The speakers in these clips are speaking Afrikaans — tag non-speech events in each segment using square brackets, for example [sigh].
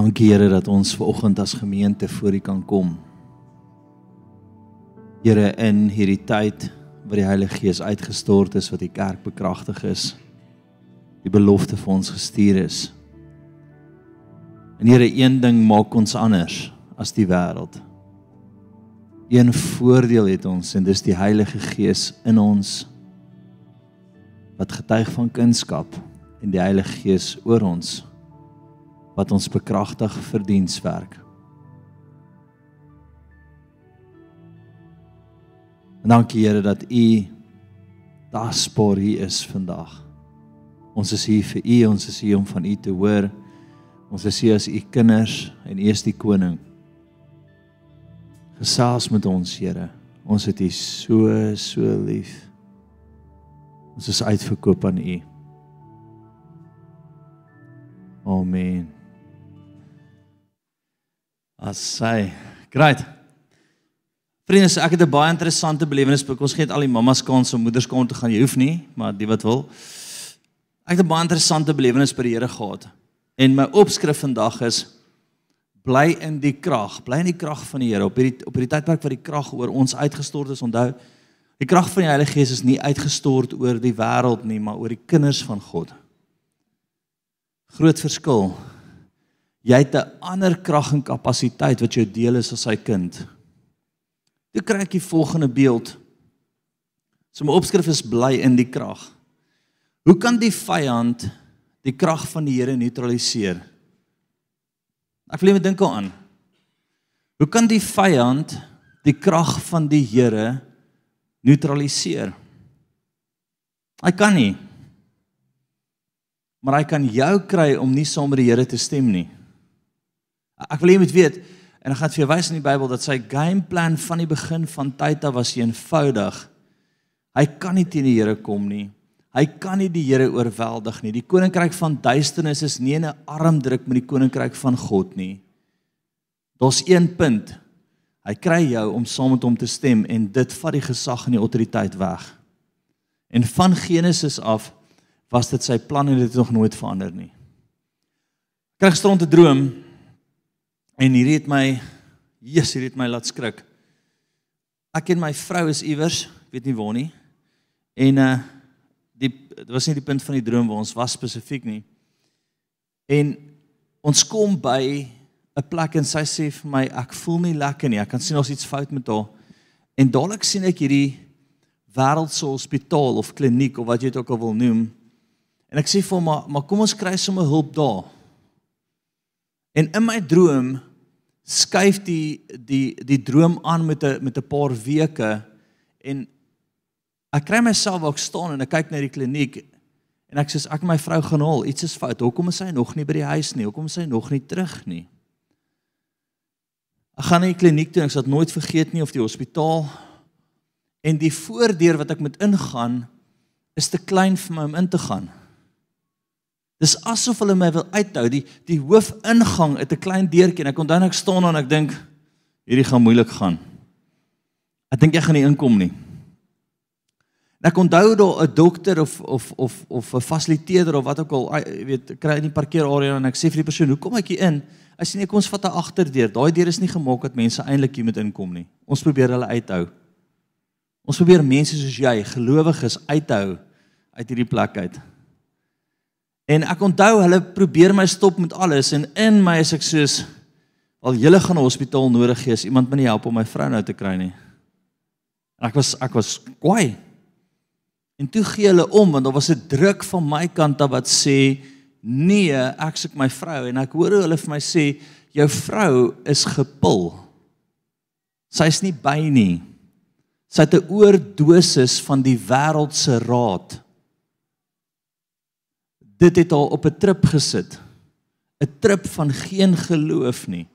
Dankie Here dat ons ver oggend as gemeente voor U kan kom. Here in hierdie tyd waar die Heilige Gees uitgestort is wat die kerk bekragtig is. Die belofte vir ons gestuur is. En Here, een ding maak ons anders as die wêreld. Een voordeel het ons en dis die Heilige Gees in ons wat getuig van kunskap en die Heilige Gees oor ons wat ons bekragtig vir dienswerk. En dankie Here dat U daspoor hier is vandag. Ons is hier vir U, ons is hier om van U te hoor. Ons is hier as U kinders en U is die koning. Gesels met ons, Here. Ons het U so so lief. Ons is uitverkoop aan U. Amen. Asai. Great. Vriende, ek het 'n baie interessante belewenis, ek ons gee dit al die mammas kans om moeders kant te gaan. Jy hoef nie, maar die wat wil. Ek het 'n baie interessante belewenis by die Here gehad. En my opskrif vandag is bly in die krag, bly in die krag van die Here op hierdie op hierdie tydperk wat die krag oor ons uitgestort is. Onthou, die krag van die Heilige Gees is nie uitgestort oor die wêreld nie, maar oor die kinders van God. Groot verskil. Jy het 'n ander krag en kapasiteit wat jou deel is as sy kind. Toe kry ek die volgende beeld. So my opskrif is bly in die krag. Hoe kan die vyand die krag van die Here neutraliseer? Ek wil net dink aan. Hoe kan die vyand die krag van die Here neutraliseer? Hy kan nie. Maar hy kan jou kry om nie saam met die Here te stem nie. Ek wil hê jy moet weet en ek gaan vir jou wys in die Bybel dat sy game plan van die begin van tyd af was eenvoudig. Hy kan nie teen die Here kom nie. Hy kan nie die Here oorweldig nie. Die koninkryk van duisternis is nie 'n armdruk met die koninkryk van God nie. Daar's een punt. Hy kry jou om saam met hom te stem en dit vat die gesag en die autoriteit weg. En van Genesis af was dit sy plan en dit het nog nooit verander nie. Ek kry gisterond 'n droom En hierdie het my Jesus, hierdie het my laat skrik. Ek en my vrou is iewers, weet nie waar nie. En uh die dit was nie die punt van die droom waar ons was spesifiek nie. En ons kom by 'n plek en sy sê vir my ek voel nie lekker nie. Ek kan sien ons iets fout met haar. En dadelik sien ek hierdie wêreldse hospitaal of kliniek of wat jy dit ook al wil noem. En ek sê vir hom maar maar kom ons kry sommer hulp daar. En in my droom skuif die die die droom aan met 'n met 'n paar weke en ek kry myself ook staan en ek kyk na die kliniek en ek sê ek my vrou gaan haal iets is fout. Hoekom is sy nog nie by die huis nie? Hoekom is sy nog nie terug nie? Ek gaan na die kliniek toe en ek sal nooit vergeet nie of die hospitaal en die voordeur wat ek moet ingaan is te klein vir my om in te gaan Dis asof hulle my wil uithou. Die die hoofingang het 'n klein deurtjie en ek onthou ek staan en ek dink hierdie gaan moeilik gaan. Ek dink ek gaan nie inkom nie. En ek onthou daar 'n dokter of of of of 'n fasiliteerder of wat ook al, jy weet, kry in die parkeerarea en ek sê vir die persoon, "Hoe kom ek hier in?" Hy sê, "Nee, kom ons vat 'n agterdeur. Daai deur is nie gemaak dat mense eintlik hier moet inkom nie. Ons probeer hulle uithou. Ons probeer mense soos jy, gelowiges, uithou uit hierdie plek uit." En ek onthou hulle probeer my stop met alles en in my is ek soos al julle gaan 'n hospitaal nodig hê as iemand my nie help om my vrou nou te kry nie. En ek was ek was kwaai. En toe gee hulle om want daar was 'n druk van my kant af wat sê nee, ek soek my vrou en ek hoor hulle vir my sê jou vrou is gepil. Sy's nie by nie. Sy het 'n oordosis van die wêreld se raad dit het haar op 'n trip gesit. 'n Trip van geen geloof nie.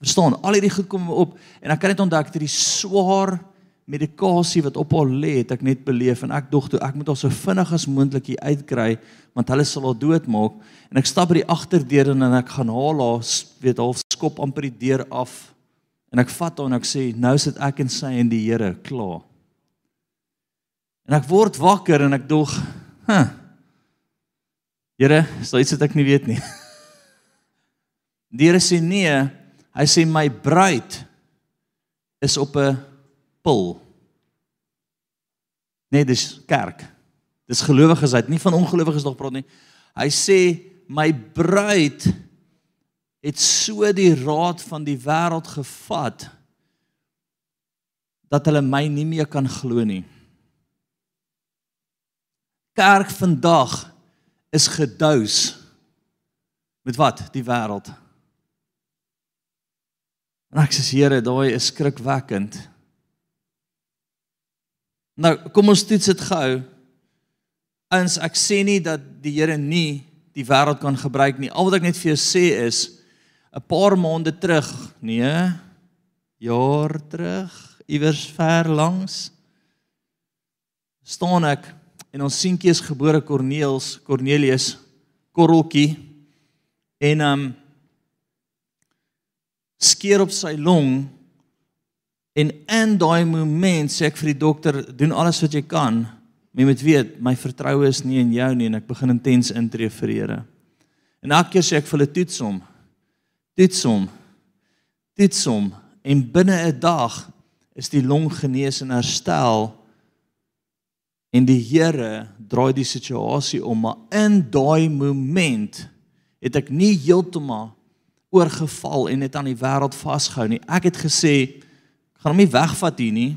Verstaan, al hierdie goed kom op en ek kan net ontdek dat hierdie swaar medikasie wat op haar lê, het ek net beleef en ek dog toe ek moet haar so vinnig as moontlik hier uitkry want hulle sal haar doodmaak en ek stap by die agterdeur en ek gaan haar weet half skop amper die deur af en ek vat haar en ek sê nou sit ek en sy en die Here klaar. En ek word wakker en ek dog, "Huh, Here, daar iets wat ek nie weet nie? Die Here sê nee, hy sê my bruid is op 'n pil. Nee, dis kerk. Dis gelowiges, hy het nie van ongelowiges nog praat nie. Hy sê my bruid het so die raad van die wêreld gevat dat hulle my nie meer kan glo nie. Kerk vandag is gedous met wat? Die wêreld. En ek sê Here, daai is skrikwekkend. Nou, kom ons toets dit gou. Ons ek sê nie dat die Here nie die wêreld kan gebruik nie. Al wat ek net vir jou sê is 'n paar maande terug, nee, jaar terug, iewers ver langs staan ek en ons seentjie is gebore Corneels, Cornelius Korreltjie en um skeer op sy long en in daai oomblik sê ek vir die dokter doen alles wat jy kan jy moet weet my vertroue is nie in jou nie en ek begin intens intree vir Here. En elke keer sê ek vir hulle toets hom. Toets hom. Toets hom. En binne 'n dag is die long genees en herstel en die Here draai die situasie om maar in daai oomblik het ek nie heeltemal oorgeval en net aan die wêreld vasgehou nie. Ek het gesê ek gaan hom nie wegvat hier nie.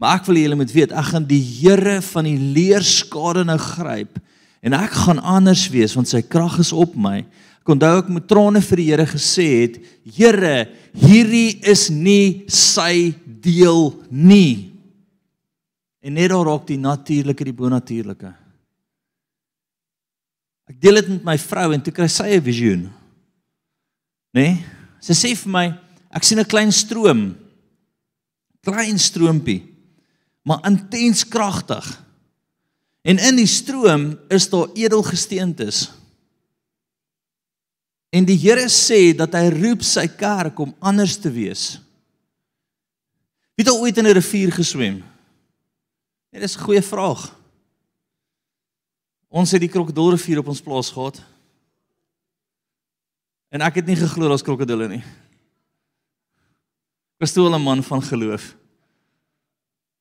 Maar ek wil julle moet weet, ek gaan die Here van die leerskade nou gryp en ek gaan anders wees want sy krag is op my. Ek onthou ek met trane vir die Here gesê het, Here, hierdie is nie sy deel nie. En net daar raak die natuurlike die bonatuurlike. Ek deel dit met my vrou en toe kry sy 'n visioen. Né? Nee? Sy sê vir my, ek sien 'n klein stroom. Klein stroompie, maar intens kragtig. En in die stroom is daar edelgesteentes. En die Here sê dat hy roep sy kerk om anders te wees. Wie het ooit in 'n rivier geswem? Dit is 'n goeie vraag. Ons het die krokodilrivier op ons plaas gehad. En ek het nie geglo daar's krokodille nie. Ek was toe 'n man van geloof.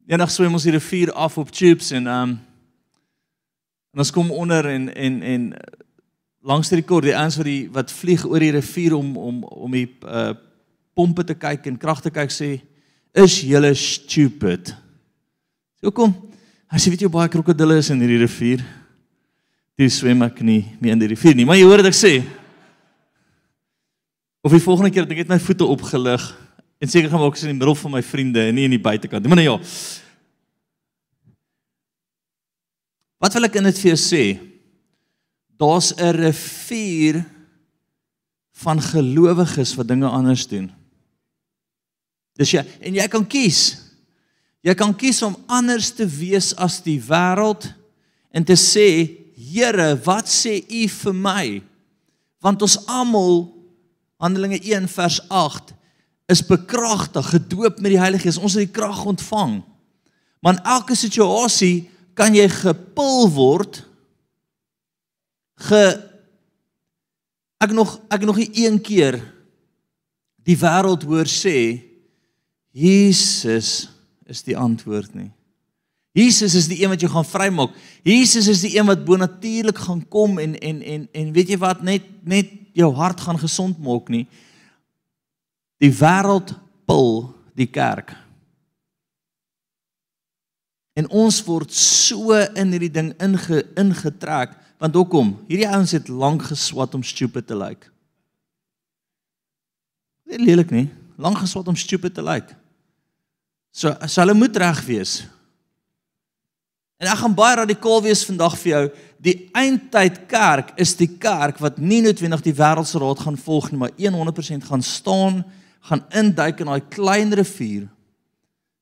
Eendag swem ons die rivier af op tubes en ehm um, en ons kom onder en en en langs die kort die ouens wat die wat vlieg oor die rivier om om om die uh pompe te kyk en krag te kyk sê is julle stupid. So kom. As jy weet jy baie krokodille is in hierdie rivier. Dis swem ek nie meer in die rivier nie, maar jy hoor wat ek sê. Of die volgende keer dat ek net my voete opgelig en seker gaan maak is in die middel van my vriende en nie in die buitekant nie. Maar nou ja. Wat wil ek in dit vir jou sê? Daar's 'n rivier van gelowiges wat dinge anders doen. Dis jy en jy kan kies. Jy kan kies om anders te wees as die wêreld en te sê, Here, wat sê U vir my? Want ons almal Handelinge 1 vers 8 is bekragtig, gedoop met die Heilige Gees. Ons het die krag ontvang. Maar in elke situasie kan jy gepil word ge ek nog ek nog nie een keer die wêreld hoor sê Jesus is die antwoord nie. Jesus is die een wat jou gaan vrymaak. Jesus is die een wat bonatuurlik gaan kom en en en en weet jy wat net net jou hart gaan gesond maak nie. Die wêreld pil die kerk. En ons word so in hierdie ding inge, ingetrek want hoekom? Hierdie ouens het lank geswat om stupid te lyk. Like. Dit lelik nie. Lank geswat om stupid te lyk. Like. So, so hulle moet reg wees. En ek gaan baie radikaal wees vandag vir jou. Die eindtyd kerk is die kerk wat nie noodwendig die wêreldse raad gaan volg nie, maar 100% gaan staan, gaan induik in daai klein rivier.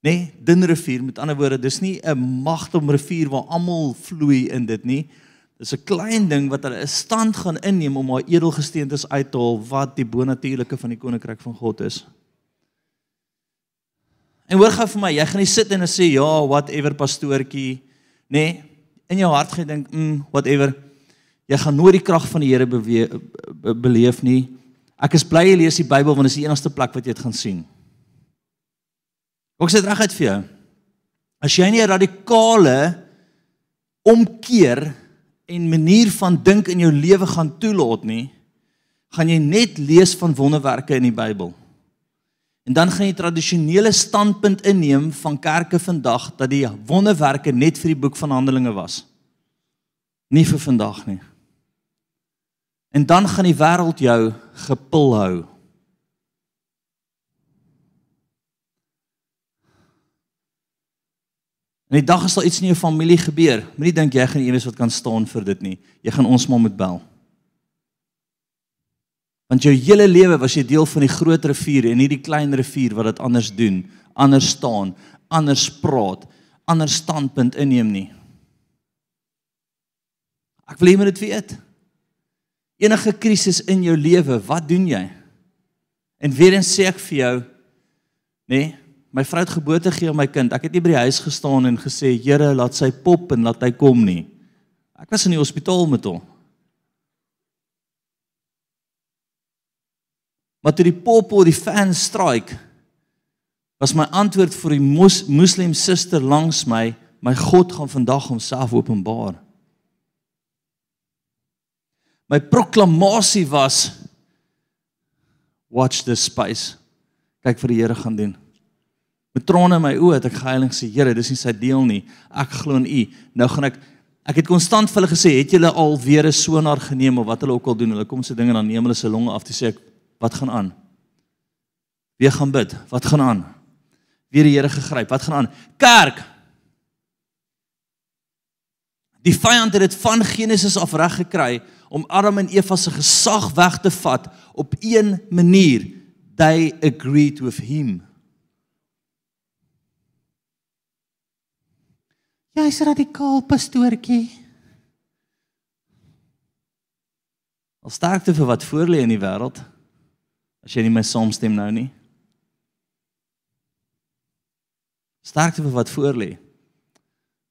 Nê, nee, dun rivier met ander woorde, dis nie 'n magtom rivier waar almal vloei in dit nie. Dis 'n klein ding wat hulle 'n stand gaan inneem om daai edelgesteentes uit te haal wat die bonatuurlike van die koninkryk van God is. En hoor gou vir my, jy gaan nie sit en sê ja, whatever pastoortjie nê, nee, in jou hart gedink, mm, whatever. Jy gaan nooit die krag van die Here beleef nie. Ek is bly jy lees die Bybel want dit is die enigste plek wat jy dit gaan sien. Ek sê dit reguit vir jou. As jy nie 'n radikale omkeer en manier van dink in jou lewe gaan toelaat nie, gaan jy net lees van wonderwerke in die Bybel. En dan gaan jy tradisionele standpunt inneem van kerke vandag dat die wonderwerke net vir die boek van Handelinge was. Nie vir vandag nie. En dan gaan die wêreld jou gepil hou. En die dag as daar iets in jou familie gebeur, moenie dink jy gaan eers wat kan staan vir dit nie. Jy gaan ons maar moet bel. Want jou hele lewe was jy deel van die groot rivier en nie die klein rivier wat dit anders doen, anders staan, anders praat, anders standpunt inneem nie. Ek wil hê jy moet dit weet. Enige krisis in jou lewe, wat doen jy? En weer eens sê ek vir jou, nê, nee, my vrou het geboorte gegee aan my kind. Ek het nie by die huis gestaan en gesê, Here, laat sy pop en laat hy kom nie. Ek was in die hospitaal met hom. Maar toe die pop op die fan strike, was my antwoord vir die mos, moslim suster langs my, my God gaan vandag homself openbaar. My proklamasie was watch this space. Kyk vir die Here gaan doen. Met trane in my oë het ek geheiling sê Here, dis nie sy deel nie. Ek glo in U. Nou gaan ek ek het konstant vir hulle gesê, het julle al weer 'n sonar geneem of wat hulle ook al doen? Hulle kom se dinge dan neem hulle se longe af te sê ek wat gaan aan? Wie gaan bid? Wat gaan aan? Wie die Here gegryp? Wat gaan aan? Kerk. Die vyand het dit van Genesis af reg gekry om Adam en Eva se gesag weg te vat op een manier. They agreed with him. Jy's radikaal pastoortjie. Al sterkte vir wat voor lê in die wêreld. As jy nie my saamstem nou nie. Sterkte vir wat voor lê.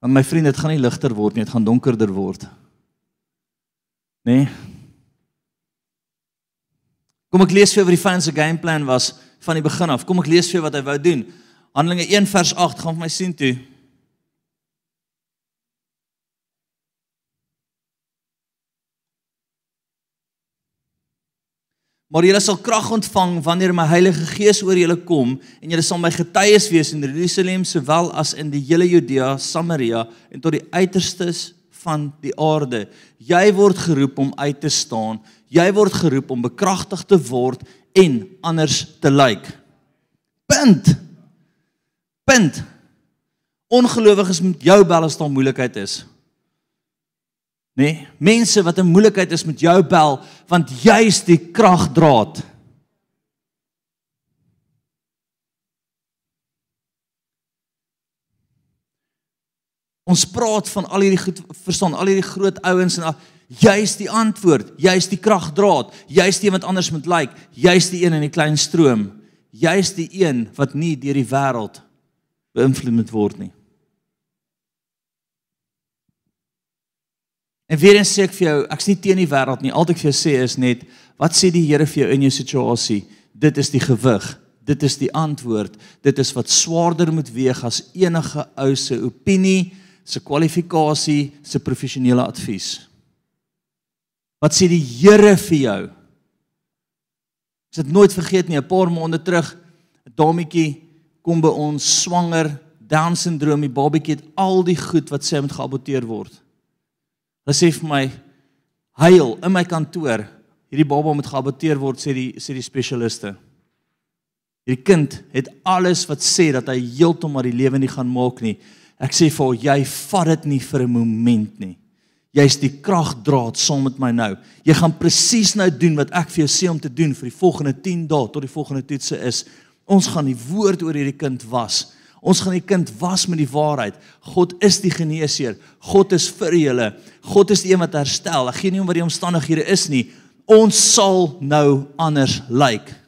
Want my vriend, dit gaan nie ligter word nie, dit gaan donkerder word. Nê? Nee? Kom ek lees vir oor die fans se gameplan was van die begin af. Kom ek lees vir wat hy wou doen. Handelinge 1 vers 8 gaan vir my sien toe. Maar julle sal krag ontvang wanneer my Heilige Gees oor julle kom en julle sal my getuies wees in Jerusalem sowel as in die hele Judea, Samaria en tot die uiterstes van die aarde. Jy word geroep om uit te staan. Jy word geroep om bekragtig te word en anders te lyk. Punt. Punt. Ongelowiges moet jou bel as daar moeilikheid is. Nee, mense wat in moeilikheid is met jou bel want jy is die kragdraad. Ons praat van al hierdie goed verstaan, al hierdie groot ouens en jy's die antwoord, jy's die kragdraad, jy's die wat anders moet lyk, like, jy's die een in die klein stroom. Jy's die een wat nie deur die wêreld beïnvloed moet word nie. En weer eens sê ek vir jou, ek's nie teen die wêreld nie. Al wat ek vir jou sê is net, wat sê die Here vir jou in jou situasie? Dit is die gewig. Dit is die antwoord. Dit is wat swaarder moet weeg as enige ou se opinie se kwalifikasie, se professionele advies. Wat sê die Here vir jou? Ek het nooit vergeet nie, 'n paar maande terug, 'n dametjie kom by ons swanger, Down syndroom, die babatjie het al die goed wat sê moet geaborteer word. Hulle sê vir my, "Huil in my kantoor, hierdie baba moet geaborteer word," sê die sê die spesialiste. Hierdie kind het alles wat sê dat hy heeltemal die lewe nie gaan maak nie. Ek sê vir jou, jy vat dit nie vir 'n oomblik nie. Jy's die kragdraad saam met my nou. Jy gaan presies nou doen wat ek vir jou sê om te doen vir die volgende 10 dae tot die volgende toetse is. Ons gaan die woord oor hierdie kind was. Ons gaan die kind was met die waarheid. God is die geneesheer. God is vir julle. God is die een wat herstel. Ek gee nie om wat die omstandighede is nie. Ons sal nou anders lyk. Like.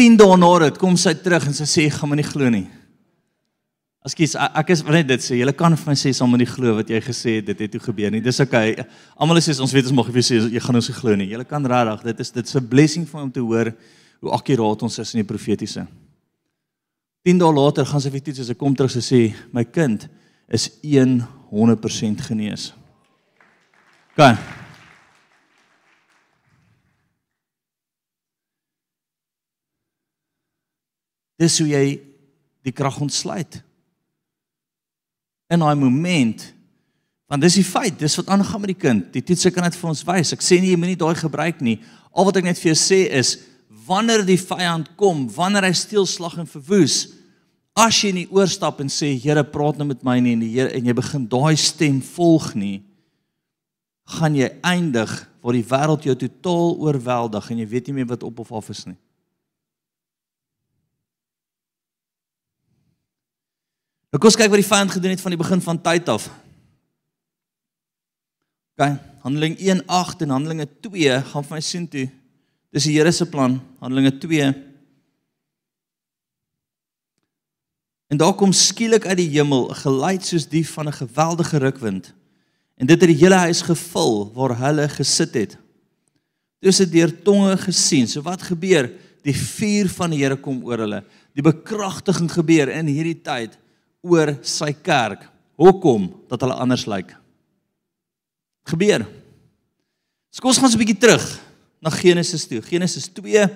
10 dae na dit kom sy terug en sy sê gaan my nie glo nie. Ekskuus, ek is net dit sê. Julle kan vir my sê saam met die glo wat jy gesê het dit het toe gebeur nie. Dis okay. Almal sê ons weet ons mag nie sê jy gaan ons nie glo nie. Julle kan regtig, dit is dit is 'n blessing vir om te hoor hoe akkuraat ons is in die profetiese. 10 dae later gaan sy vir toets as ek kom terug sê my kind is 100% genees. Gaan. Dis hoe jy die krag ontsluit in daai moment want dis die feit, dis wat aangaan met die kind. Die toetse kan dit vir ons wys. Ek sê nie jy moenie daai gebruik nie. Al wat ek net vir jou sê is wanneer die vyand kom, wanneer hy steel slag en verwoes, as jy nie oorstap en sê Here, praat nou met my nie en die Here en jy begin daai stem volg nie, gaan jy eindig waar die wêreld jou totaal oorweldig en jy weet nie meer wat op of af is nie. Nou kom ons kyk wat die vyand gedoen het van die begin van tyd af. OK, Handeling 1:8 en Handelinge 2 gaan vir my sien toe. Dis die Here se plan, Handelinge 2. En daar kom skielik uit die hemel 'n geluid soos die van 'n geweldige rukwind. En dit het die hele huis gevul waar hulle gesit het. Toe se deur tonge gesien. So wat gebeur? Die vuur van die Here kom oor hulle. Die bekragtiging gebeur in hierdie tyd oor sy kerk. Hoekom dat hulle anders lyk? Gebeur. So kom ons gaan so 'n bietjie terug na Genesis toe. Genesis 2.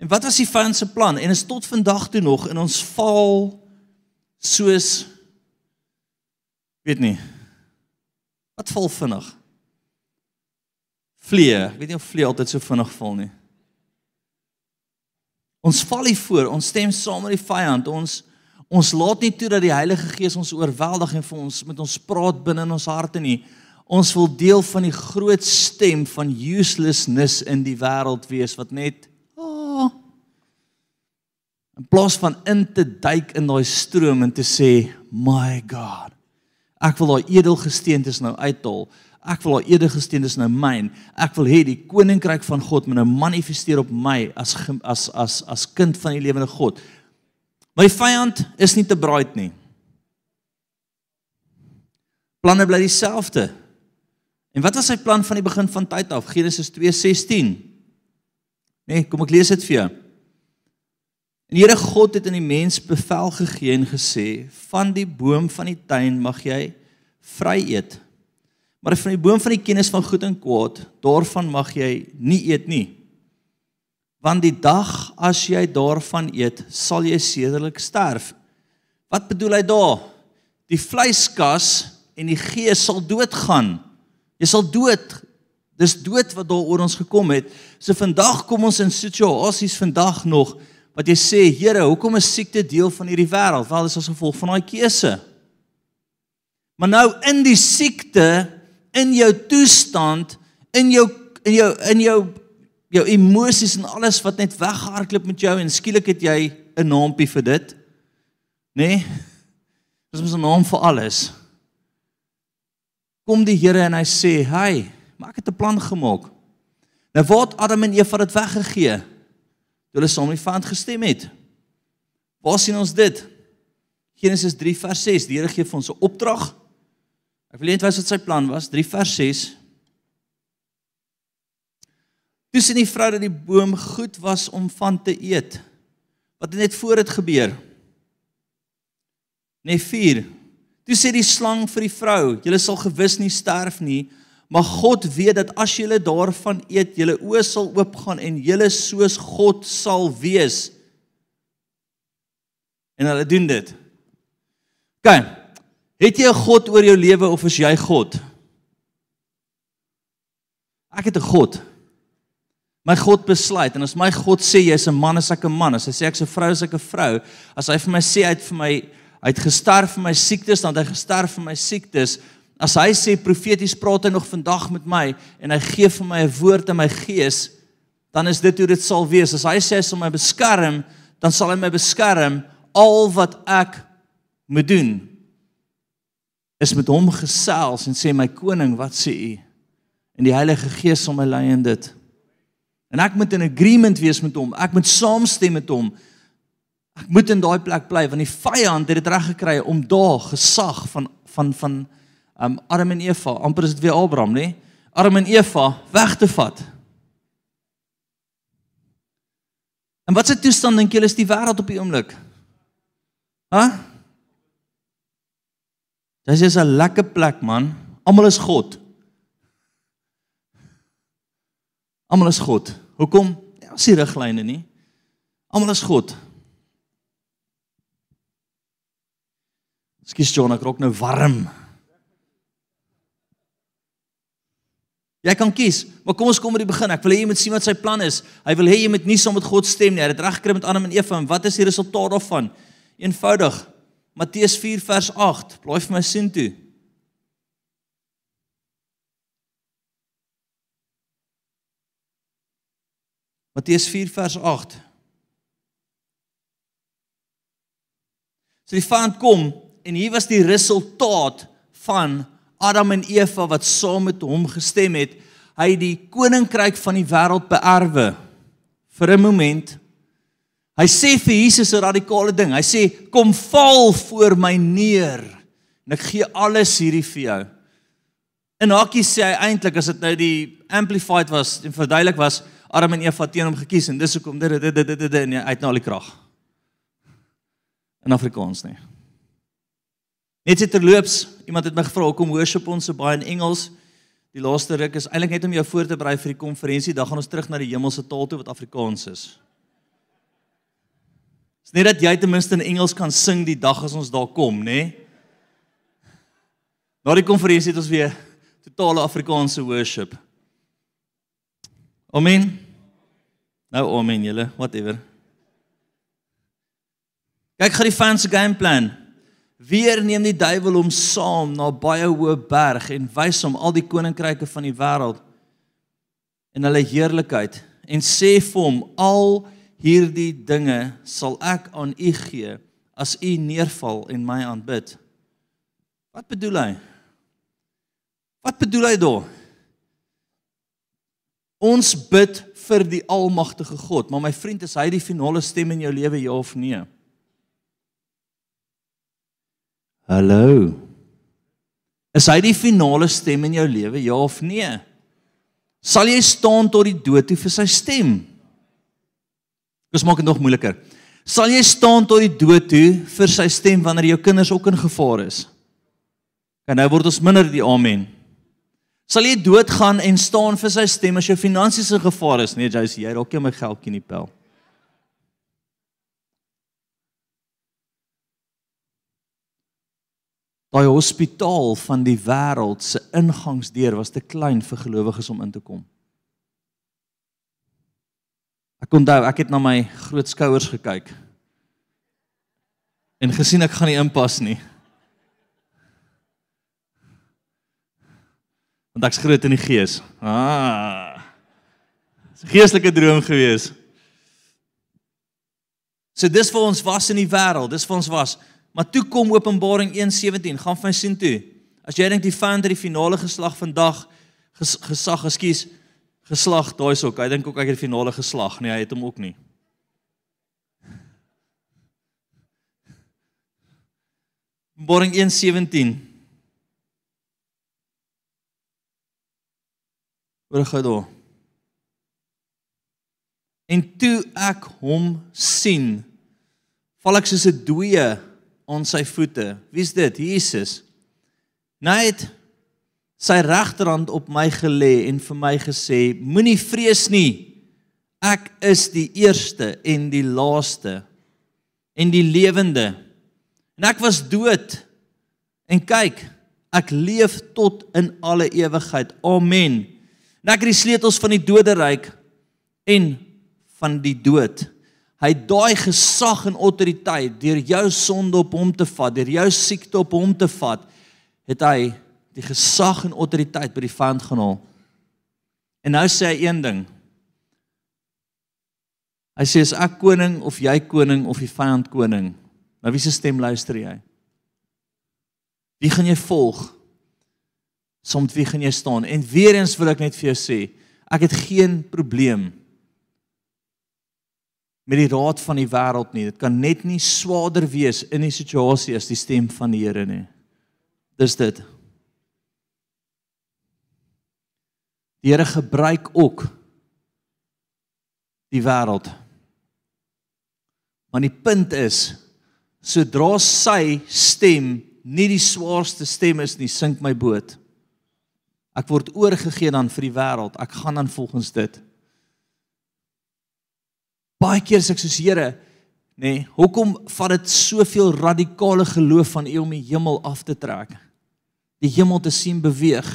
En wat was die vyand se plan? En is tot vandag toe nog in ons val soos weet nie. Wat val vinnig? Vlee. Ek weet nie of vlee altyd so vinnig val nie. Ons val hier voor, ons stem saam met die vyand. Ons ons laat nie toe dat die Heilige Gees ons oorweldig en vir ons met ons praat binne in ons harte nie. Ons wil deel van die groot stem van uselessness in die wêreld wees wat net oh, in plaas van in te duik in daai stroom en te sê, "My God, ek wil daai edelgesteentes nou uithaal." Ek wil haar edegesteendes nou myn. Ek wil hê die koninkryk van God moet nou manifesteer op my as as as as kind van die lewende God. My vyand is nie te braaid nie. Planne bly dieselfde. En wat was sy plan van die begin van tyd af? Genesis 2:16. Nee, kom ek lees dit vir jou. En die Here God het aan die mens bevel gegee en gesê: "Van die boom van die tuin mag jy vry eet." Maar van die boom van die kennis van goed en kwaad, daarvan mag jy nie eet nie. Want die dag as jy daarvan eet, sal jy sedelik sterf. Wat bedoel hy daar? Die vleiskas en die gees sal doodgaan. Jy sal dood. Dis dood wat daar oor ons gekom het. So vandag kom ons in situasies vandag nog wat jy sê, Here, hoekom is siekte deel van hierdie wêreld? Wel, dis as gevolg van daai keuse. Maar nou in die siekte in jou toestand, in jou in jou in jou jou emosies en alles wat net weghardloop met jou en skielik het jy 'n naampie vir dit. Nê? Nee? Dis mos 'n naam vir alles. Kom die Here en hy sê, "Hey, maak dit 'n plan gemaak." Nou word Adam en Eva dit weggegee. Hulle saam die vyand gestem het. Waar sien ons dit? Genesis 3 vers 6. Die Here gee vir ons 'n opdrag Ek wil net wys wat sy plan was, 3 vers 6. Toe sien die vrou dat die boom goed was om van te eet. Wat het net voor dit gebeur? Nee 4. Toe sê die slang vir die vrou, julle sal gewis nie sterf nie, maar God weet dat as julle daarvan eet, julle oë sal oopgaan en julle soos God sal wees. En hulle doen dit. Kyk, Het jy 'n God oor jou lewe of is jy God? Ek het 'n God. My God besluit en as my God sê jy's 'n man, is ek 'n man. As hy sê ek's 'n vrou, is ek 'n vrou. As hy vir my sê hy het vir my hy het gesterf vir my siektes, dan het hy gesterf vir my siektes. As hy sê profeties praat hy nog vandag met my en hy gee vir my 'n woord in my gees, dan is dit hoe dit sal wees. As hy sê hy sal my beskerm, dan sal hy my beskerm al wat ek moet doen is met hom gesels en sê my koning, wat sê u? En die Heilige Gees sal my lei in dit. En ek moet in agreement wees met hom. Ek moet saamstem met hom Ek moet in daai plek bly want die vyand het dit reg gekry om daar gesag van van van um Adam en Eva, amper is dit weer Abraham, nê? Adam en Eva weg te vat. En wat se toestand dink julle is die wêreld op die oomblik? Hæ? Dis is 'n lekker plek, man. Almal is God. Almal is God. Hoekom? Ja, as die riglyne nie. Almal is God. Skus John, ek raak nou warm. Jy kan kies, maar kom ons kom by die begin. Ek wil hê jy moet sien wat sy plan is. Hy wil hê jy moet nie saam met God stem nie. Hy het reg gekry met Adam en Eva en wat is die resultaat daarvan? Eenvoudig. Matteus 4 vers 8. Blaai vir my sien toe. Matteus 4 vers 8. So die vyand kom en hier was die resultaat van Adam en Eva wat saam met hom gestem het. Hy het die koninkryk van die wêreld beerwe vir 'n oomblik. Hy sê vir Jesus 'n radikale ding. Hy sê kom val voor my neer en ek gee alles hierdie vir jou. En Hakkie sê hy eintlik as dit nou die amplified was en verduidelik was Adam en Eva teen hom gekies en dis hoekom dit dit dit dit dit en uit na al die krag. In Afrikaans nie. Net sit terloops, iemand het my gevra hoekom worship ons so baie in Engels. Die laaste ruk is eintlik net om jou voor te berei vir die konferensie. Dan gaan ons terug na die hemelse taal toe wat Afrikaans is. Dis net dat jy ten minste in Engels kan sing die dag as ons daar kom, nê? Na die konferensie het ons weer totale Afrikaanse worship. Amen. Nou amen julle, whatever. Kyk gou die fans se game plan. Weer neem die duiwel hom saam na baie hoë berg en wys hom al die koninkryke van die wêreld en hulle heerlikheid en sê vir hom al hierdie dinge sal ek aan u gee as u neerval en my aanbid. Wat bedoel hy? Wat bedoel hy daar? Ons bid vir die almagtige God, maar my vriend, is hy die finale stem in jou lewe ja of nee? Hallo. Is hy die finale stem in jou lewe, ja of nee? Sal jy staan tot die dood toe vir sy stem? Dis maak dit nog moeiliker. Sal jy staan tot die dood toe vir sy stem wanneer jou kinders ook in gevaar is? En nou word ons minder die amen. Sal jy doodgaan en staan vir sy stem as jou finansies in gevaar is? Nee, jy sê jy raak jy my geldjie in die pel. Daai hospitaal van die wêreld se ingangsdeur was te klein vir gelowiges om in te kom. Ek onthou, ek het na my groot skouers gekyk en gesien ek gaan nie inpas nie. Want ek's groot in die gees. Ah. Dis 'n geestelike droom gewees. So dis vir ons was in die wêreld, dis vir ons was Maar toe kom Openbaring 1:17, gaan vir my sien toe. As jy dink die van die finale geslag vandag ges, gesag, ekskuus, geslag, daai is ook. Hy dink ook hy het die finale geslag. Nee, hy het hom ook nie. Openbaring 1:17. Hoor gou daar. En toe ek hom sien, val ek soos 'n dooie aan sy voete. Wie's dit? Jesus. Hy het sy regterhand op my gelê en vir my gesê: Moenie vrees nie. Ek is die eerste en die laaste en die lewende. En ek was dood. En kyk, ek leef tot in alle ewigheid. Amen. En ek het die sleutels van die doderyk en van die dood. Hy daai gesag en autoriteit deur jou sonde op hom te vat, deur jou siekte op hom te vat, het hy die gesag en autoriteit by die vyand gehaal. En nou sê hy een ding. Hy sê as ek koning of jy koning of die vyand koning, na wie se stem luister jy? Wie gaan jy volg? Soms wie gaan jy staan? En weer eens wil ek net vir jou sê, ek het geen probleem met die raad van die wêreld nie. Dit kan net nie swaarder wees in die situasie as die stem van die Here nie. Dis dit. Die Here gebruik ook die wêreld. Maar die punt is sodra sy stem nie die swaarste stem is nie, sink my boot. Ek word oorgegee dan vir die wêreld. Ek gaan dan volgens dit. Baie keer sê ek soos Here, nê, nee, hoekom vat dit soveel radikale geloof van U om die hemel af te trek? Die hemel te sien beweeg.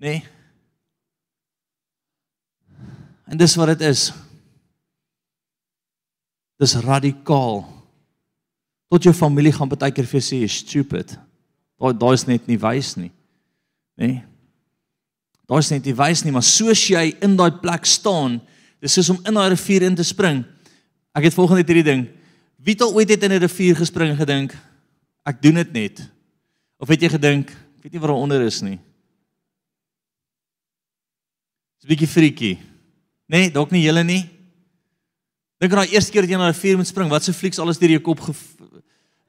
Nê? Nee. En dis wat dit is. Dis radikaal. Tot jou familie gaan baie keer vir jou sê jy's stupid. Daai daai is net nie wys nie. Nê? Nee. Daai is net nie wys nie, maar soos jy in daai plek staan, dis soos om in daai rivier in te spring. Ek het volgende hierdie ding. Wie het al ooit in 'n rivier gespring en gedink ek doen dit net? Of het jy gedink, ek weet nie waar onder is nie. Dis 'n bietjie freaky. Nee, dalk nie julle nie. Dink aan daai eerste keer dat jy na 'n rivier moet spring, wat se flieks alles deur jou kop ge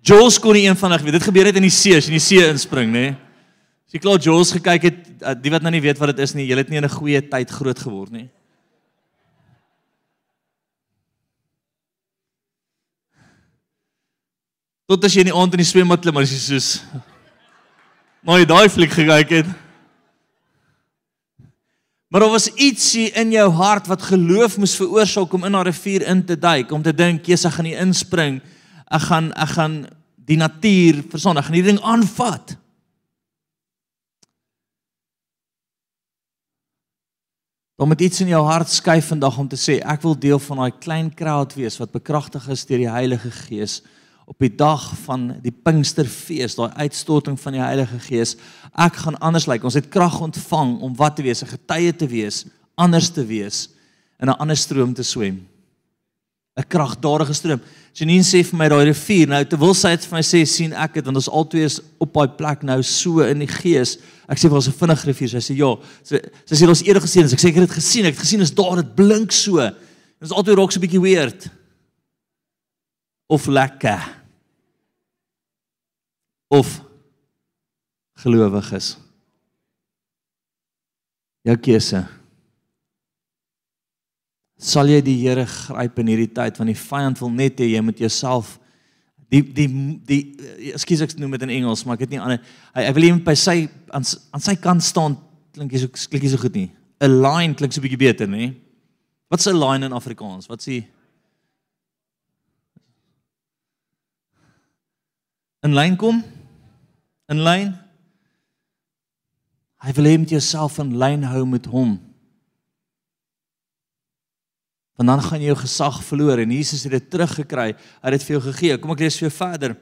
Jules kon nie eenvoudig weet. Dit gebeur net in die see, as jy in die see inspring, nê? As jy klaar Jules gekyk het, die wat nou nie weet wat dit is nie, jy het nie in 'n goeie tyd groot geword nie. Tot as jy in die aand in die swembad klim, as jy soos nou jy daai fliek gekyk het. Maar daar was ietsie in jou hart wat geloof moes veroorsaak om in daai rivier in te duik, om te dink, "Jesus, ek gaan nie inspring. Ek gaan ek gaan die natuur verstaan, ek gaan hierdie ding aanvat." Om met iets in jou hart skuif vandag om te sê, "Ek wil deel van daai klein crowd wees wat bekragtig is deur die Heilige Gees." Op die dag van die Pinksterfees, daai uitstorting van die Heilige Gees, ek gaan anders lyk. Like. Ons het krag ontvang om wat te wees, 'n getuie te wees, anders te wees, in 'n ander stroom te swem. 'n Kragdadige stroom. Janine sê vir my daai rivier, nou terwyl sy dit vir my sê, sien ek dit want ons albei is op daai plek nou so in die gees. Ek sê vir ons 'n vinnige rivier. Sy sê ja. Sy sy sê ons eerder gesien, ek sê ek het dit gesien. Ek het gesien is daar dit blink so. Dit is altyd raak so 'n bietjie weird. Of lekker of gelowiges. Jou keuse. Sal jy die Here gryp in hierdie tyd want die vyand wil net hê jy moet jouself die die die ekskuus ek noem dit in Engels maar ek het nie ander hy, hy wil hê by sy aan, aan sy kant staan klink jy so klink jy so goed nie. 'n Line klink so 'n bietjie beter, nê? Wat is 'n line in Afrikaans? Wat sê In lyn kom? In lyn. Hy wil hê met jouself in lyn hou met hom. Want dan gaan jy jou gesag verloor en Jesus het dit teruggekry. Hy het dit vir jou gegee. Kom ek lees vir jou verder.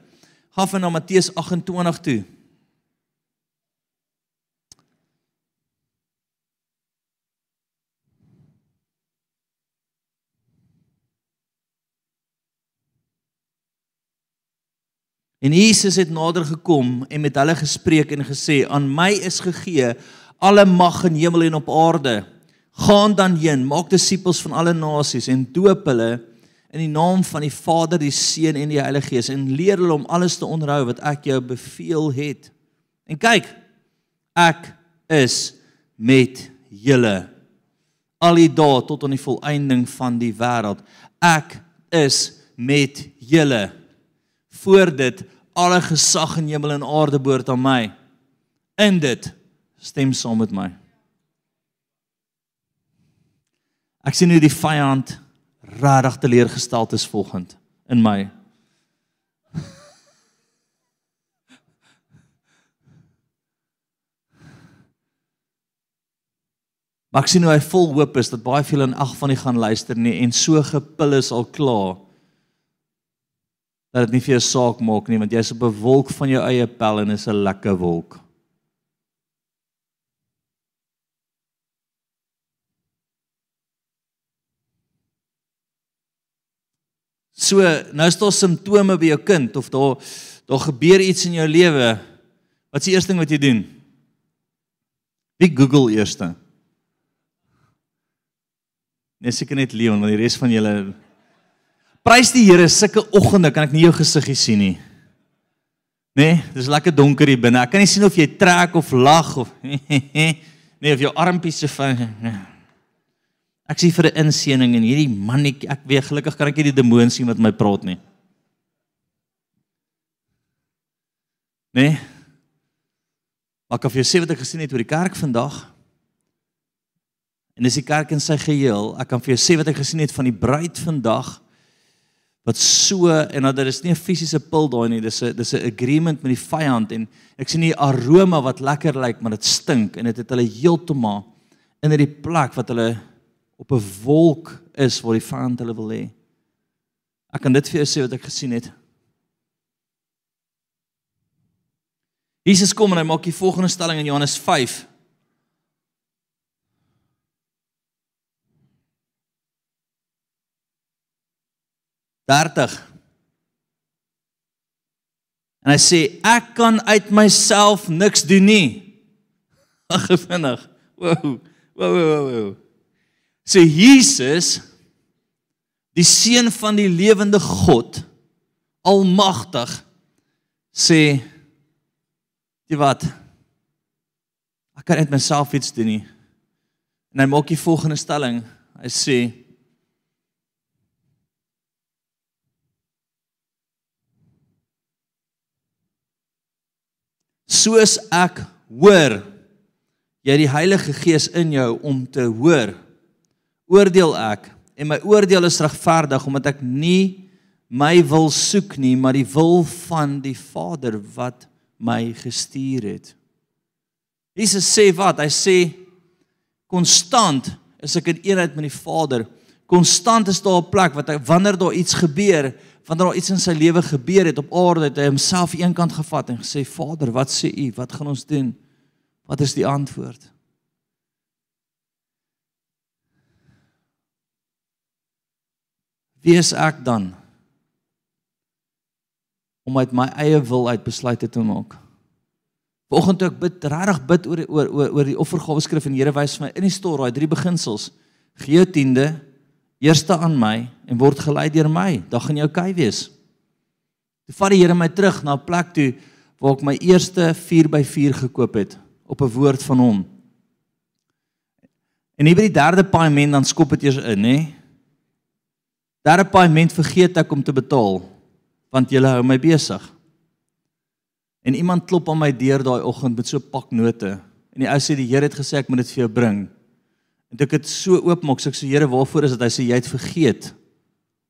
Gaan van na Matteus 28 toe. En Jesus het nader gekom en met hulle gespreek en gesê: "Aan my is gegee alle mag in hemel en op aarde. Gaan dan heen, maak disippels van alle nasies en doop hulle in die naam van die Vader, die Seun en die Heilige Gees en leer hulle om alles te onderhou wat ek jou beveel het. En kyk, ek is met julle al die dae tot aan die volëinding van die wêreld. Ek is met julle voor dit alle gesag in hemel en aarde behoort aan my. In dit stem saam met my. Ek sien hoe die vyand regtig teleurgesteld is volgend in my. Maar ek sien hoe hy vol hoop is dat baie veel in ag van die gaan luister nie en so gepil is al klaar dat dit nie vir jou saak maak nie want jy's op 'n wolk van jou eie pel en is 'n lekker wolk. So, nou is daar simptome by jou kind of daar daar gebeur iets in jou lewe. Wat is die eerste ding wat jy doen? Wie Google eerste? Nee, seker net Leon, want die res van julle Prys die Here, sulke oggende kan ek nie jou gesiggie sien nie. Nee, dis lekker donker hier binne. Ek kan nie sien of jy trek of lag of [laughs] nee, of jou armpies se van Ek sien vir 'n inseening en hierdie mannetjie, ek weet gelukkig kan ek nie die demoon sien wat my praat nie. Nee. Maar ek het vir jou sê wat ek gesien het oor die kerk vandag. En dis die kerk in sy geheel. Ek kan vir jou sê wat ek gesien het van die bruid vandag wat so en dat dit is nie 'n fisiese pil daai nie, dis 'n dis 'n agreement met die vyand en ek sien die aroma wat lekker lyk, maar dit stink en dit het, het hulle heeltemal in hierdie plek wat hulle op 'n wolk is waar die vyand hulle wil hê. Ek kan dit vir jou sê wat ek gesien het. Jesus kom en hy maak die volgende stelling in Johannes 5 30 En hy sê ek kan uit myself niks doen nie. [laughs] Ag vinnig. Wow. Wow wow wow. So Jesus die seun van die lewende God almagtig sê jy wat ek kan uit myself iets doen nie. En hy maak die volgende stelling. Hy sê soos ek hoor jy die Heilige Gees in jou om te hoor. Oordeel ek en my oordeel is regverdig omdat ek nie my wil soek nie maar die wil van die Vader wat my gestuur het. Jesus sê wat? Hy sê konstant is ek in eenheid met die Vader konstant is daar 'n plek wat hy wanneer daar iets gebeur wanneer daar iets in sy lewe gebeur het op aarde het hy homself eenkant gevat en gesê Vader, wat sê U? Wat gaan ons doen? Wat is die antwoord? Wie is ek dan om uit my eie wil uit besluite te maak? Vanoggend toe ek bid, regtig bid oor oor oor oor die offergawe skrif en Here wys vir my in die storie daai drie beginsels. Gee jou tiende, eerste aan my en word gelei deur my. Dan gaan jy oukei wees. Toe vat die Here my terug na 'n plek toe waar ek my eerste 4x4 gekoop het op 'n woord van hom. En hier by die derde paaiement dan skop dit eers in, nê? Derde paaiement vergeet ek om te betaal want jy hou my besig. En iemand klop aan my deur daai oggend met so 'n pak note. En die ou sê die Here het gesê ek moet dit vir jou bring. En ek het so oopmaak, so ek sê Here, waarvoor is dit? Hy sê jy het vergeet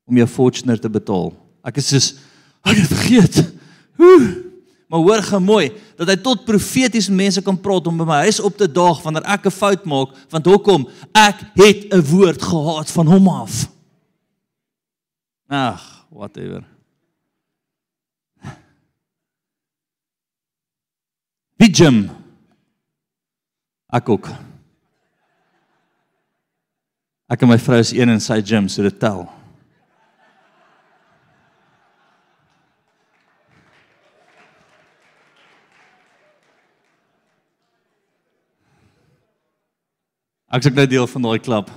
om jou Fortuner te betaal. Ek is soos ek het vergeet. Oeh. Maar hoor gou mooi dat hy tot profeties mense kan praat om by my huis op te daag wanneer ek 'n fout maak, want hoekom? Ek het 'n woord gehad van hom af. Ag, whatever. Wie Jim? Ek ook. Ek en my vrou is een in sy gym, so dit tel. Ek sê nou deel van daai klub.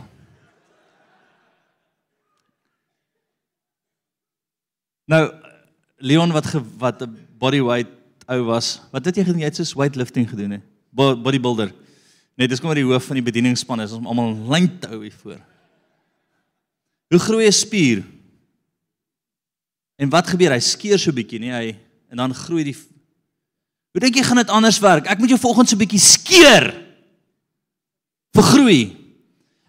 Nou Leon wat ge, wat 'n bodyweight ou was. Wat het jy gedoen? Jy het so weightlifting gedoen hè? Bodybuilder. Nee, dis kom maar die hoof van die bedieningsspan is om almal lyn te hou hier voor. Hoe groei 'n spier? En wat gebeur? Hy skeur so bietjie, nee, hy en dan groei die Hoe dink jy gaan dit anders werk? Ek moet jou volgens so bietjie skeur. vir groei.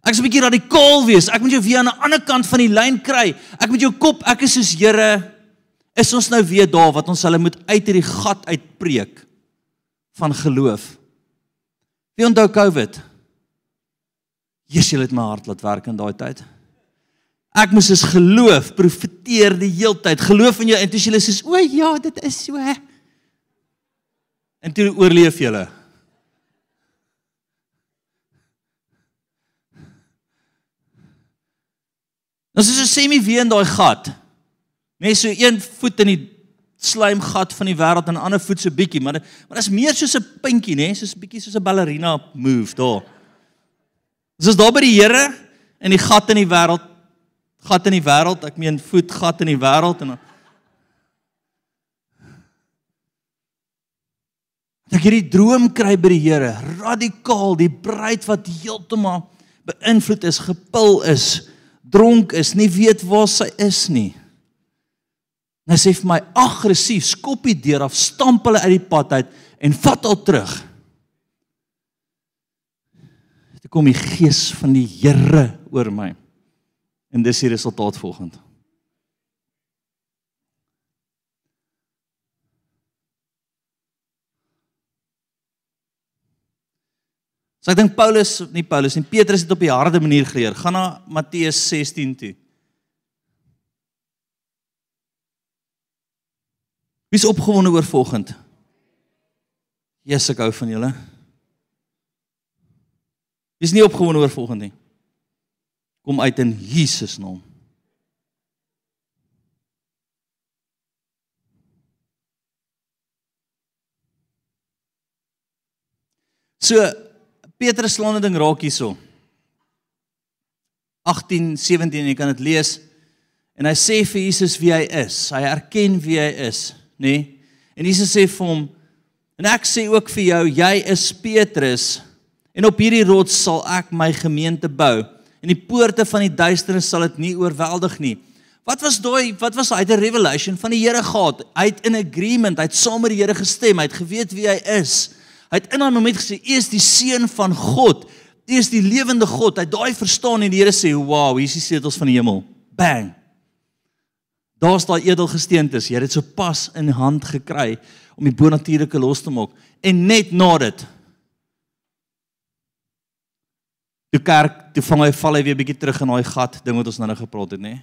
Ek is 'n bietjie radikaal wees. Ek moet jou weer aan 'n ander kant van die lyn kry. Ek moet jou kop, ek is soos Here, is ons nou weer daar wat ons hulle moet uit hierdie gat uitpreek van geloof. Wie onthou COVID? Jesus het my hart laat werk in daai tyd. Ek moes is geloof, profeteer die heeltyd, geloof in jou en toe jy sê, "O ja, dit is so." En toe oorleef jy hulle. Ons is so semi weer in daai gat. Net so een voet in die slaimgat van die wêreld en ander voet so bietjie, maar maar dit is meer soos 'n puntjie, nê, soos 'n bietjie soos 'n ballerina move daar. Dis is daar by die Here in die gat in die wêreld gat in die wêreld, ek meen voet gat in die wêreld en Ek hierdie droom kry by die Here, radikaal, die bruid wat heeltemal beïnvloed is, gepil is, dronk is, nie weet waar sy is nie. En sy sê vir my aggressief, skop die deur af, stamp hulle uit die pad uit en vat haar terug. Dit kom die gees van die Here oor my. En dis die resultaat volgende. So ek dink Paulus, nie Paulus nie, Petrus het op die harde manier geleer. Gaan na Matteus 16 toe. Wie's opgewonde oor volgende? Jesus ek hou van julle. Wie's nie opgewonde oor volgende nie? Kom uit in Jesus naam. So Petrus slaan 'n ding raak hierso. 18 17 jy kan dit lees. En hy sê vir Jesus wie hy is. Hy erken wie hy is, nê? Nee? En Jesus sê vir hom en ek sê ook vir jou, jy is Petrus en op hierdie rots sal ek my gemeente bou en die poorte van die duisternis sal dit nie oorweldig nie. Wat was daai wat was hy 'n revelation van die Here gehad? Hy het in agreement, hy het saam met die Here gestem, hy het geweet wie hy is. Hy het in daai oomblik gesê, "U is die seun van God. U is die lewende God." Hy daai verstaan en die Here sê, "Wow, hier is die sleutels van die hemel." Bang. Daar's daai edelgesteentes. Jy het dit so pas in hand gekry om die bonatuurlike los te maak. En net na dit Die kerk, toe vang hy val hy weer bietjie terug in daai gat ding wat ons nou nou gepraat het, nê?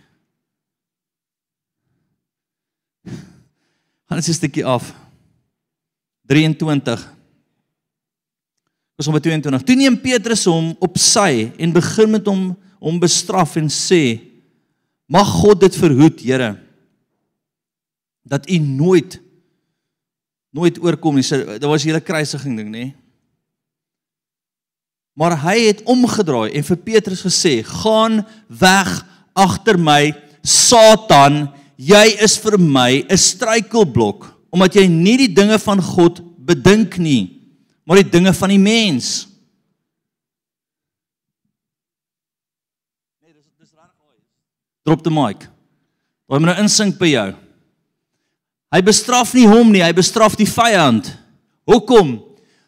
Gaan ons 'n stukkie af. 23 Vers 22. Toe neem Petrus hom op sy en begin met hom hom bestraf en sê: Mag God dit verhoed, Here, dat u nooit nooit oorkom nie. Daar was hierdie kruisiging ding, nê? Maar hy het omgedraai en vir Petrus gesê: "Gaan weg agter my, Satan. Jy is vir my 'n struikelblok omdat jy nie die dinge van God bedink nie." maar die dinge van die mens. Nee, dis dis reg hoor. Drop die mic. Wil my nou insink by jou. Hy bestraf nie hom nie, hy bestraf die vyand. Hoekom?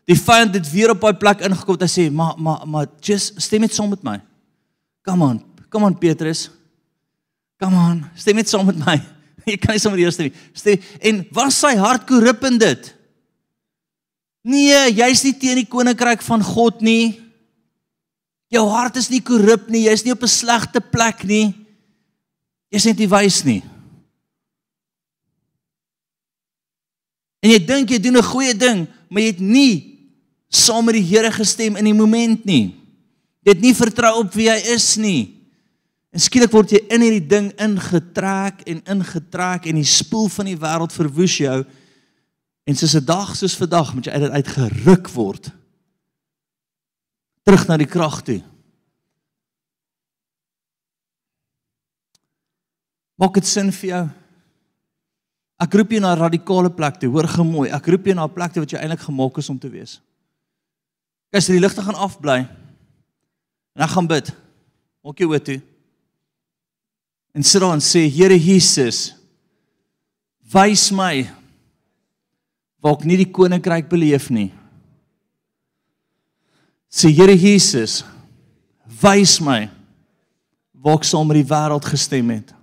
Die vyand het weer op daai plek ingekom en sê, "Maar maar maar just stem net saam met my." Come on. Come on Petrus. Come on, stem net saam met my. [laughs] Jy kan nie sommer eers stem nie. Stem en was sy hart korrup in dit? Nee, jy's nie teen die koninkryk van God nie. Jou hart is nie korrup nie, jy's nie op 'n slegte plek nie. Jy's net nie wys nie. En jy dink jy doen 'n goeie ding, maar jy het nie saam met die Here gestem in die moment nie. Jy het nie vertrou op wie hy is nie. En skielik word jy in hierdie ding ingetrek en ingetrek en die spoel van die wêreld verwoes jou. En soos 'n dag soos vandag moet jy uit dit uitgeruk word. Terug na die krag toe. Maak dit sin vir jou? Ek roep jou na 'n radikale plek toe. Hoor gemooi. Ek roep jou na 'n plek toe wat jy eintlik gemaak is om te wees. Kyk, as die ligte gaan afbly en ek gaan bid. Maak jou oë toe. En sit daar en sê, Here Jesus, wys my waar ek nie die koninkryk beleef nie. Sê Here Jesus, wys my waar ek saam met die wêreld gestem het.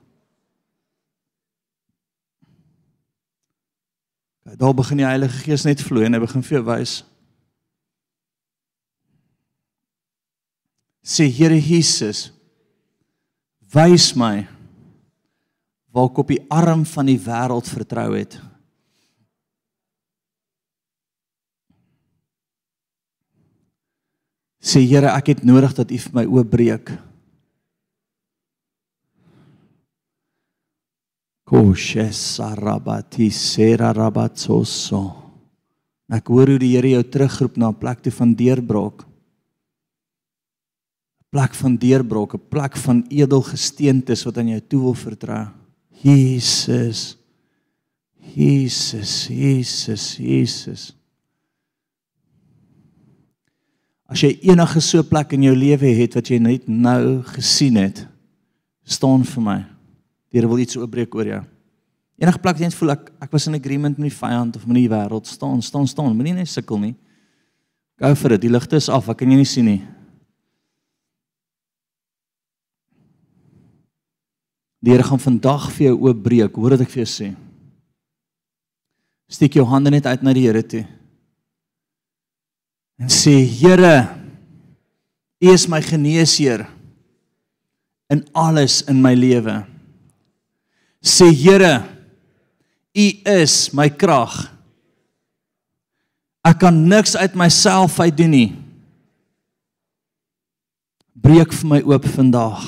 Daar begin die Heilige Gees net vloei en hy begin vir jou wys. Sê Here Jesus, wys my waar ek op die arm van die wêreld vertrou het. sê Here, ek het nodig dat U vir my oop breek. Koshes sarabati serarabatsoso. Ek hoor hoe die Here jou terugroep na 'n plek toe van deurbraak. plek van deurbraak, 'n plek van edelgesteentes wat aan jou toe wil vertrou. Jesus. Jesus, Jesus, Jesus. As jy enige so plek in jou lewe het wat jy net nou gesien het, staan vir my. Die Here wil iets oopbreek oor jou. Enige plek jy voel ek ek was in agreement met die vyand of met die wêreld, staan, staan, staan. Moenie net sukkel nie. Gou vir dit. Die ligte is af. Ek kan jou nie sien nie. Die Here gaan vandag vir jou oopbreek. Hoor wat ek vir jou sê. Steek jou hande net uit na die Here toe en sê Here U is my geneesheer in alles in my lewe. Sê Here U is my krag. Ek kan niks uit myself uit doen nie. Breek vir my oop vandag.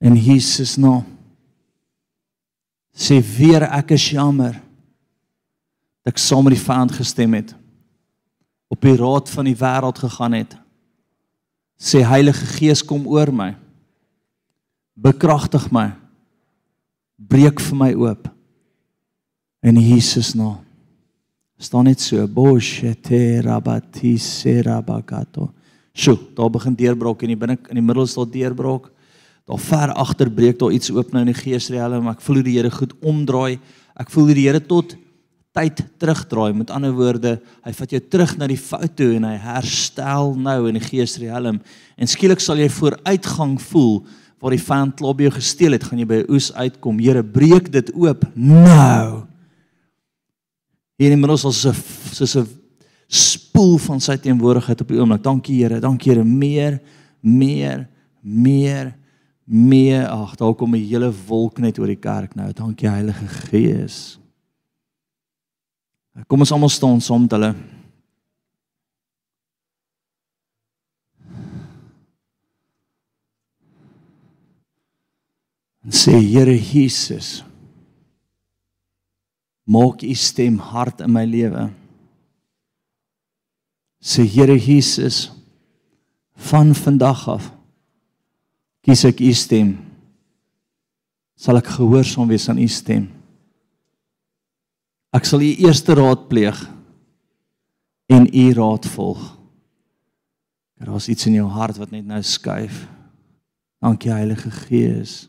In Jesus naam. Sê weer ek is jammer dat ek saam met die vyand gestem het op die raad van die wêreld gegaan het. Sê Heilige Gees kom oor my. Bekragtig my. Breek vir my oop. In Jesus naam. staan net so boshete rabati serabakato. Sjoe, daar begin deurbraak in die binne in die middel staan deurbraak. Daar ver agter breek daar iets oop nou in die geesriem, ek voel die Here goed omdraai. Ek voel die Here tot tyd terugdraai. Met ander woorde, hy vat jou terug na die foto en hy herstel nou in die geesriem en skielik sal jy vooruitgang voel waar die vyand klop jou gesteel het, gaan jy by 'n oes uitkom. Here, breek dit oop nou. Hier in middels as 'n soos 'n spoel van sy teenwoordigheid op die oomblik. Dankie Here, dankie Here, meer, meer, meer meer ag daar kom 'n hele wolk net oor die kerk nou dankie Heilige Gees Kom ons almal staan saam met hulle. En sê Here Jesus, maak u stem hard in my lewe. Sê Here Jesus, van vandag af kies ek u stem. Sal ek gehoorsaam wees aan u stem. Ek sal u eerste raad pleeg en u raad volg. Daar's iets in jou hart wat net nou skuif. Dankie Heilige Gees.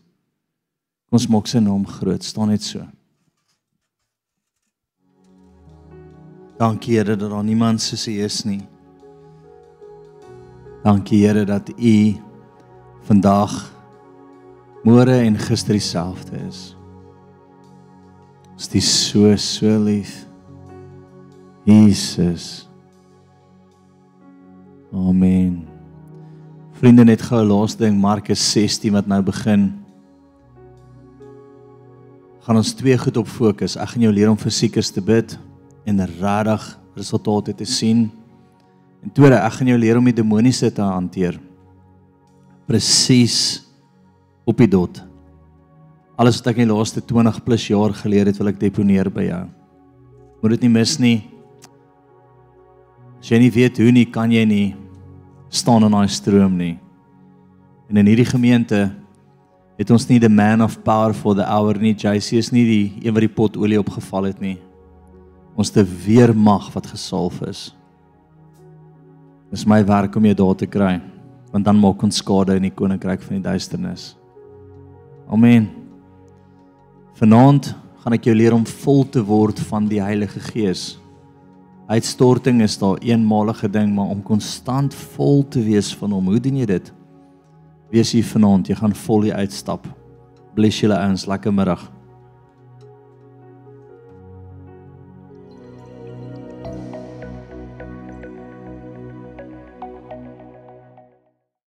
Kom ons maak sy naam groot. staan net so. Dankie Here dat daar niemand soos U is nie. Dankie Here dat U vandag môre en gister dieselfde is. Is dit so so lief? Jesus. Amen. Vriende net gou laaste ding Markus 16 wat nou begin. Gaan ons twee goed op fokus. Ek gaan jou leer om fisiekers te bid en regtig resultate te sien. En tweede, ek gaan jou leer om die demoniese te hanteer. Presies op die dot. Alles wat ek in die laaste 20 plus jaar geleer het, wil ek deponeer by jou. Moet dit nie mis nie. As jy nie weet hoe nie, kan jy nie staan in daai stroom nie. En in hierdie gemeente het ons nie the man of power for the hour nie. JC is nie die een wat die pot olie opgeval het nie. Ons te weermag wat gesalf is. Dis my werk om jou daar te kry, want dan maak ons skade in die koninkryk van die duisternis. Amen. Vanaand gaan ek jou leer om vol te word van die Heilige Gees. Uitstorting is daar eenmalige ding, maar om konstant vol te wees van hom. Hoe doen jy dit? Wees hier vanaand, jy gaan vol hier uitstap. Bless julle ouens, lekker middag.